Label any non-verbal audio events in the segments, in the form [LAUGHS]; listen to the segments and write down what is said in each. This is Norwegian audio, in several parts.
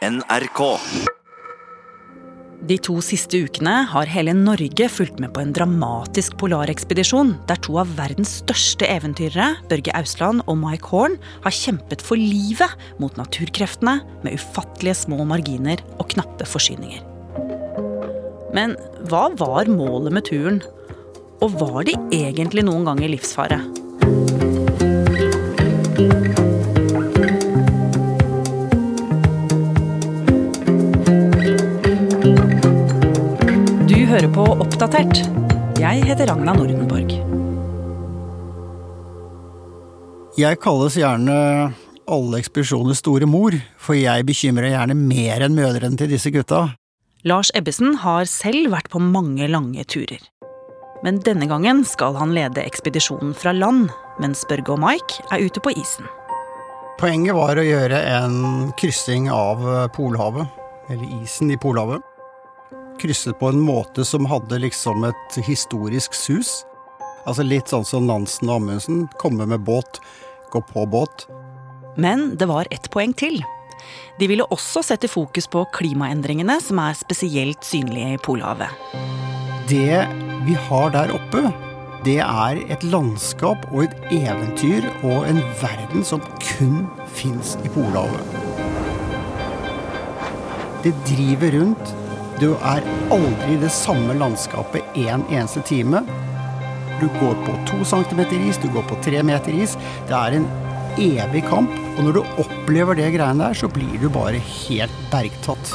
NRK. De to siste ukene har hele Norge fulgt med på en dramatisk polarekspedisjon der to av verdens største eventyrere, Børge Ausland og Mike Horn, har kjempet for livet mot naturkreftene med ufattelige små marginer og knappe forsyninger. Men hva var målet med turen? Og var de egentlig noen gang i livsfare? Hører på Oppdatert. Jeg heter Ragna Nordenborg. Jeg kalles gjerne alle ekspedisjoners store mor, for jeg bekymrer gjerne mer enn mødrene til disse gutta. Lars Ebbesen har selv vært på mange lange turer. Men denne gangen skal han lede ekspedisjonen fra land, mens Børge og Mike er ute på isen. Poenget var å gjøre en kryssing av Polhavet, eller isen i Polhavet. Krysset på en måte som hadde liksom et historisk sus. Altså litt sånn som Nansen og Amundsen. Komme med båt, gå på båt. Men det var ett poeng til. De ville også sette fokus på klimaendringene som er spesielt synlige i Polhavet. Det vi har der oppe, det er et landskap og et eventyr og en verden som kun fins i Polhavet. Det driver rundt. Du er aldri i det samme landskapet en eneste time. Du går på to centimeter is, du går på tre meter is. Det er en evig kamp, og når du opplever det greiene der, så blir du bare helt bergtatt.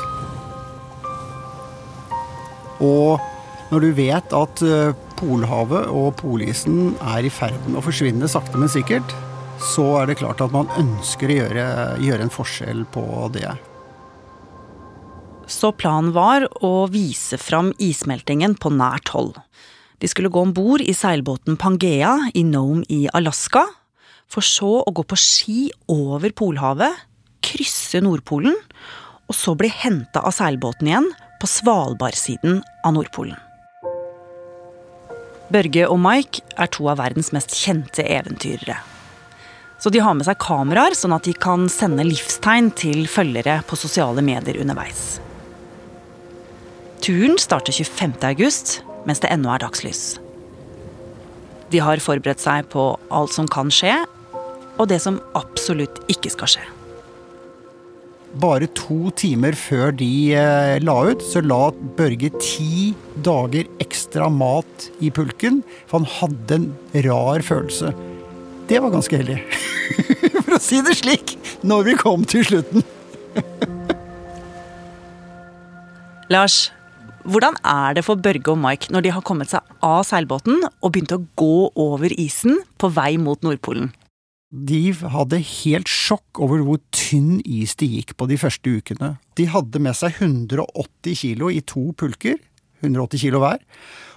Og når du vet at eh, Polhavet og polisen er i ferd med å forsvinne sakte, men sikkert, så er det klart at man ønsker å gjøre, gjøre en forskjell på det. Så planen var å vise fram issmeltingen på nært hold. De skulle gå om bord i seilbåten Pangea i Nome i Alaska, for så å gå på ski over Polhavet, krysse Nordpolen, og så bli henta av seilbåten igjen på Svalbardsiden av Nordpolen. Børge og Mike er to av verdens mest kjente eventyrere. Så de har med seg kameraer, sånn at de kan sende livstegn til følgere på sosiale medier underveis. Turen starter 25. august, mens det ennå er dagslys. De har forberedt seg på alt som kan skje, og det som absolutt ikke skal skje. Bare to timer før de eh, la ut, så la Børge ti dager ekstra mat i pulken, for han hadde en rar følelse. Det var ganske heldig, [LAUGHS] for å si det slik, når vi kom til slutten. Lars, hvordan er det for Børge og Mike når de har kommet seg av seilbåten og begynt å gå over isen på vei mot Nordpolen? De hadde helt sjokk over hvor tynn is de gikk på de første ukene. De hadde med seg 180 kilo i to pulker, 180 kilo hver.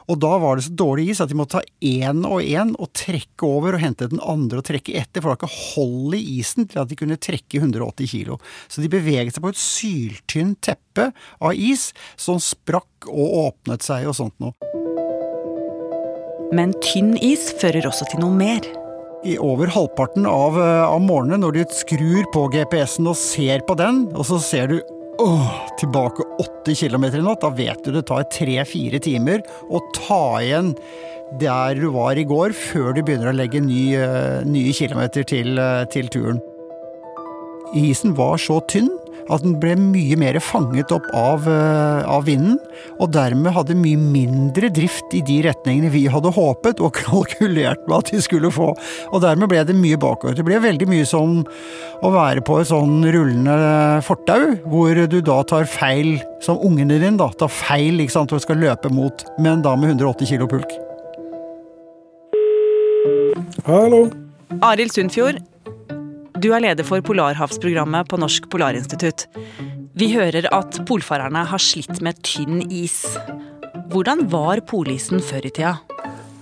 Og da var det så dårlig is at de måtte ta én og én og trekke over og hente den andre og trekke etter, for det var ikke hold i isen til at de kunne trekke 180 kilo. Så de beveget seg på et syltynt teppe av is som sprakk og åpnet seg og sånt noe. Men tynn is fører også til noe mer. I over halvparten av, eh, av morgenen, når du skrur på GPS-en og ser på den, og så ser du åh, tilbake åtte kilometer i natt, da vet du det tar tre-fire timer å ta igjen der du var i går, før du begynner å legge ny, eh, nye kilometer til, eh, til turen. Isen var så tynn at den ble mye mer fanget opp av, eh, av vinden, og dermed hadde mye mindre drift i de retningene vi hadde håpet og [LAUGHS] kalkulert med at de skulle få. Og dermed ble det mye bakover. Det ble veldig mye som å være på et sånn rullende fortau, hvor du da tar feil, som ungene dine, da, tar feil ikke sant, og skal løpe mot, men da med 180 kilo pulk. Hallo. Arild Sundfjord, du er leder for Polarhavsprogrammet på Norsk Polarinstitutt. Vi hører at polfarerne har slitt med tynn is. Hvordan var polisen før i tida?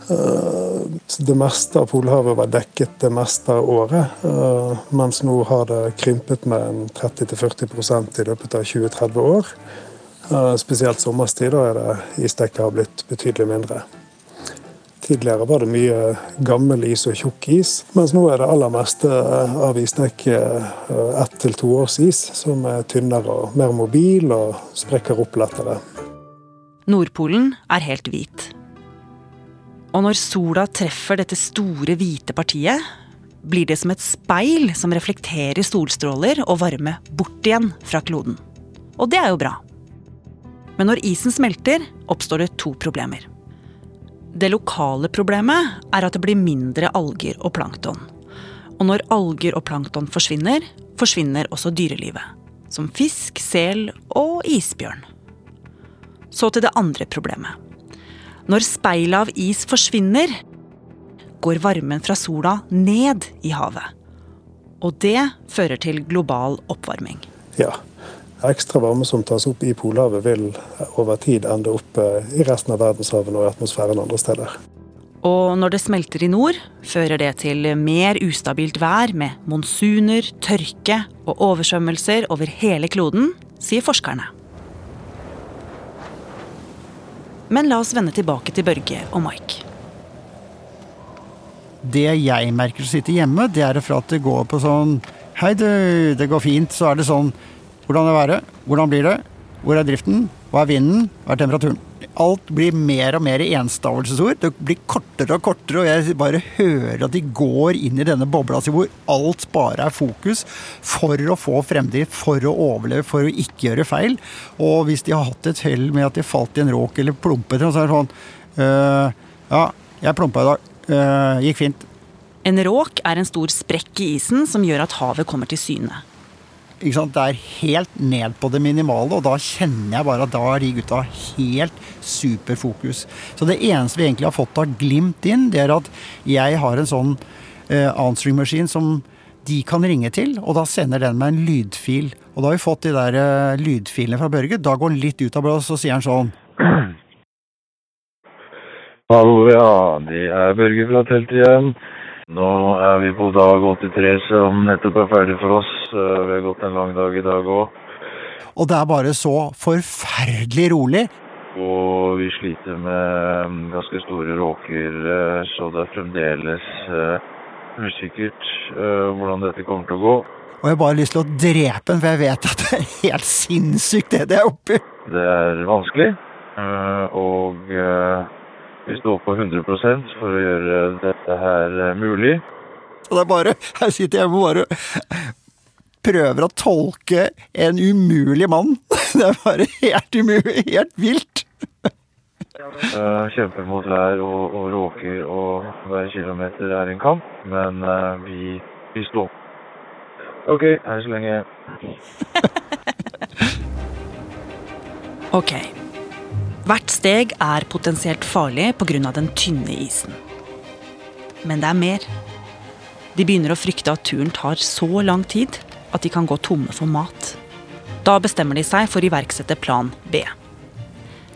Det meste av Polhavet var dekket det meste av året, eh, mens nå har det krympet med 30-40% i løpet av 20-30 år. Eh, Spesielt sommerstid da er det isdekket har blitt betydelig mindre. Tidligere var det mye gammel is og tjukk is, mens nå er det aller meste av isdekket ett til to års is, som er tynnere og mer mobil og sprekker opp lettere. Nordpolen er helt hvit. Og når sola treffer dette store, hvite partiet, blir det som et speil som reflekterer solstråler og varme bort igjen fra kloden. Og det er jo bra. Men når isen smelter, oppstår det to problemer. Det lokale problemet er at det blir mindre alger og plankton. Og når alger og plankton forsvinner, forsvinner også dyrelivet. Som fisk, sel og isbjørn. Så til det andre problemet. Når speilet av is forsvinner, går varmen fra sola ned i havet. Og det fører til global oppvarming. Ja. Ekstra varme som tas opp i Polhavet, vil over tid ende opp i resten av verdenshavene og i atmosfæren andre steder. Og når det smelter i nord, fører det til mer ustabilt vær med monsuner, tørke og oversvømmelser over hele kloden, sier forskerne. Men la oss vende tilbake til Børge og Mike. Det jeg merker som sitter hjemme, det er fra at det går på sånn Hei, du, det går fint. Så er det sånn Hvordan er været? Hvordan blir det? Hvor er driften? Hva er vinden? Hva er temperaturen? Alt blir mer og mer enstavelsesord. Det blir kortere og kortere, og jeg bare hører at de går inn i denne bobla si hvor alt bare er fokus for å få fremdrift, for å overleve, for å ikke gjøre feil. Og hvis de har hatt et hell med at de falt i en råk eller plumpet, så er det sånn øh, Ja, jeg plumpa i dag. Øh, gikk fint. En råk er en stor sprekk i isen som gjør at havet kommer til syne. Det er helt ned på det minimale, og da kjenner jeg bare at da er de gutta helt superfokus. Så det eneste vi egentlig har fått av glimt inn, det er at jeg har en sånn uh, answering-maskin som de kan ringe til, og da sender den meg en lydfil. Og da har vi fått de der uh, lydfilene fra Børge. Da går han litt ut av blås, og sier han sånn [CLEARS THROAT] Hallo, ja. Det er Børge fra teltet igjen. Nå er vi på dag 83 som nettopp er ferdig for oss. Eh, vi har gått en lang dag i dag òg. Og det er bare så forferdelig rolig. Og vi sliter med ganske store råker, eh, så det er fremdeles uh, usikkert uh, hvordan dette kommer til å gå. Og jeg har bare lyst til å drepe den, for jeg vet at det er helt sinnssykt det det er oppi. Det er vanskelig, og vi står på 100 for å gjøre dette her eh, mulig. Og det er bare Her sitter jeg og bare prøver å tolke en umulig mann. [LAUGHS] Det er bare helt umulig. Helt vilt. Uh, kjemper mot vær og, og råker, og hver kilometer er en kamp. Men uh, vi, vi står. OK, her så lenge. [LAUGHS] OK. Hvert steg er potensielt farlig pga. den tynne isen. Men det er mer. De begynner å frykte at turen tar så lang tid at de kan gå tomme for mat. Da bestemmer de seg for å iverksette plan B.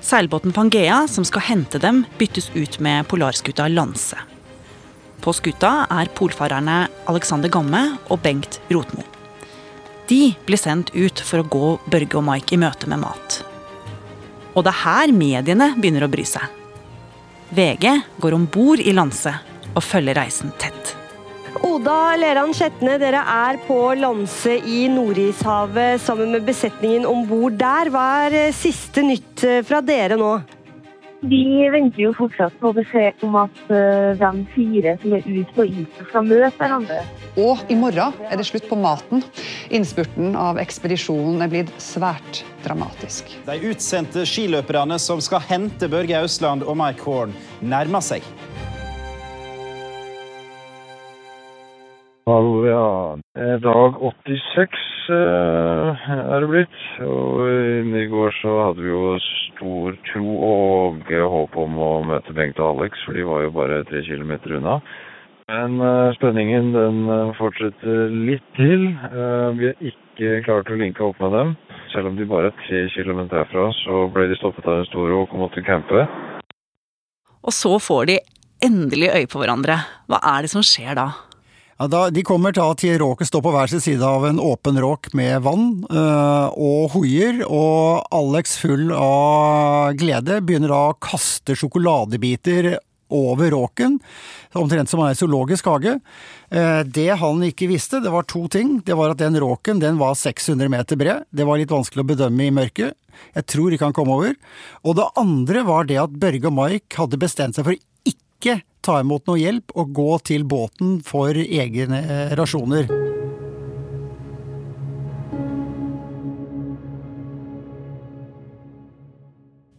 Seilbåten Pangea, som skal hente dem, byttes ut med polarskuta Lanse. På skuta er polfarerne Alexander Gamme og Bengt Rotmo. De blir sendt ut for å gå Børge og Mike i møte med mat. Og det er her mediene begynner å bry seg. VG går om bord i Lanse og følger reisen tett. Oda Leran Skjetne, dere er på Lanse i Nordishavet sammen med besetningen om bord der. Hva er eh, siste nytt eh, fra dere nå? Vi venter jo fortsatt på beskjed om at de fire som er ute på isen, skal møte hverandre. Og i morgen er det slutt på maten. Innspurten av ekspedisjonen er blitt svært dramatisk. De utsendte skiløperne som skal hente Børge Ausland og Mike Horn, nærmer seg. Hallo, ja. Dag 86 uh, er det blitt. Og i går så hadde vi jo stor tro og håp om å møte Bengt og Alex, for de var jo bare tre kilometer unna. Men uh, spenningen den uh, fortsetter litt til. vi har ikke klart å linke opp med dem. Selv om de bare er tre km herfra, så ble de stoppet av en stor og måtte campe. Og så får de endelig øye på hverandre. Hva er det som skjer da? Ja, da, de kommer da til råket står på hver sin side av en åpen råk med vann øh, og hoier, og Alex full av glede begynner da å kaste sjokoladebiter over råken, omtrent som en zoologisk hage. Eh, det han ikke visste, det var to ting. Det var at den råken den var 600 meter bred. Det var litt vanskelig å bedømme i mørket. Jeg tror ikke han kom over. Og det andre var det at Børge og Mike hadde bestemt seg for ikke ta imot noe hjelp og gå til båten for egne rasjoner.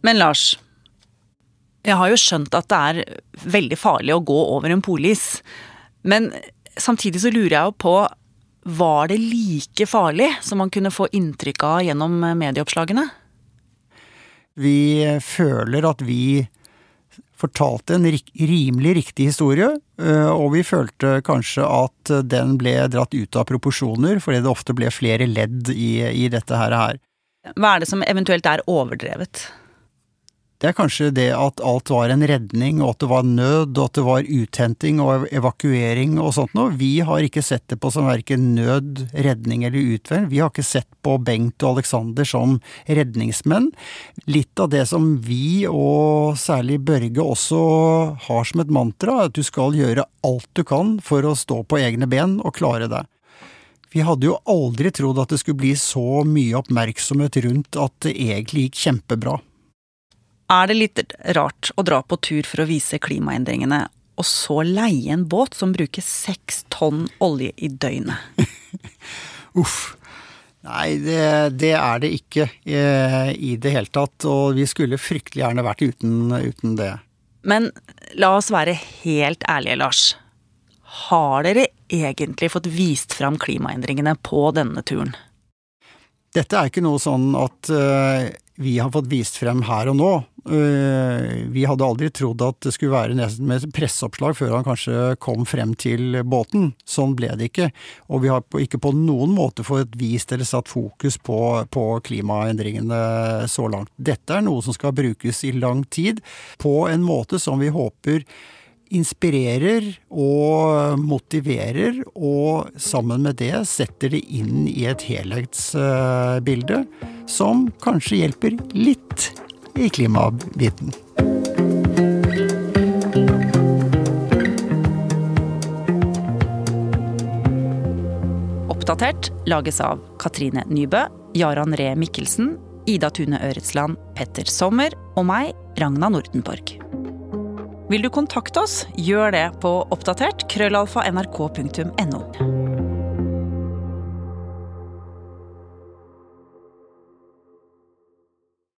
Men Lars, jeg har jo skjønt at det er veldig farlig å gå over en polis. Men samtidig så lurer jeg jo på Var det like farlig som man kunne få inntrykk av gjennom medieoppslagene? Vi føler at vi fortalte en rimelig riktig historie, eh, og vi følte kanskje at den ble dratt ut av proporsjoner, fordi det ofte ble flere ledd i, i dette her. Hva er det som eventuelt er overdrevet? Det er kanskje det at alt var en redning, og at det var nød, og at det var uthenting og evakuering og sånt noe. Vi har ikke sett det på som verken nød, redning eller utvelg. Vi har ikke sett på Bengt og Alexander som redningsmenn. Litt av det som vi, og særlig Børge, også har som et mantra, er at du skal gjøre alt du kan for å stå på egne ben og klare det. Vi hadde jo aldri trodd at det skulle bli så mye oppmerksomhet rundt at det egentlig gikk kjempebra er det litt rart å dra på tur for å vise klimaendringene, og så leie en båt som bruker seks tonn olje i døgnet? [LAUGHS] Uff. Nei, det, det, er det ikke eh, i det hele tatt, og vi skulle fryktelig gjerne vært uten, uten det. Men la oss være helt ærlige, Lars. Har dere egentlig fått vist fram klimaendringene på denne turen? Dette er ikke noe sånn at uh, vi har fått vist frem her og nå. Uh, vi hadde aldri trodd at det skulle være nesten med presseoppslag før han kanskje kom frem til båten. Sånn ble det ikke. Og vi har ikke på noen måte fått vist eller satt fokus på, på klimaendringene så langt. Dette er noe som skal brukes i lang tid, på en måte som vi håper inspirerer og motiverer, og sammen med det setter det inn i et helhetsbilde som kanskje hjelper litt i klimabiten. Oppdatert lages av Katrine Nybø, Jaran Ree Mikkelsen, Ida Tune Øretsland, Petter Sommer og meg, Ragna Nordenborg. Vil du kontakte oss, gjør det på oppdatert krøllalfa nrk.no.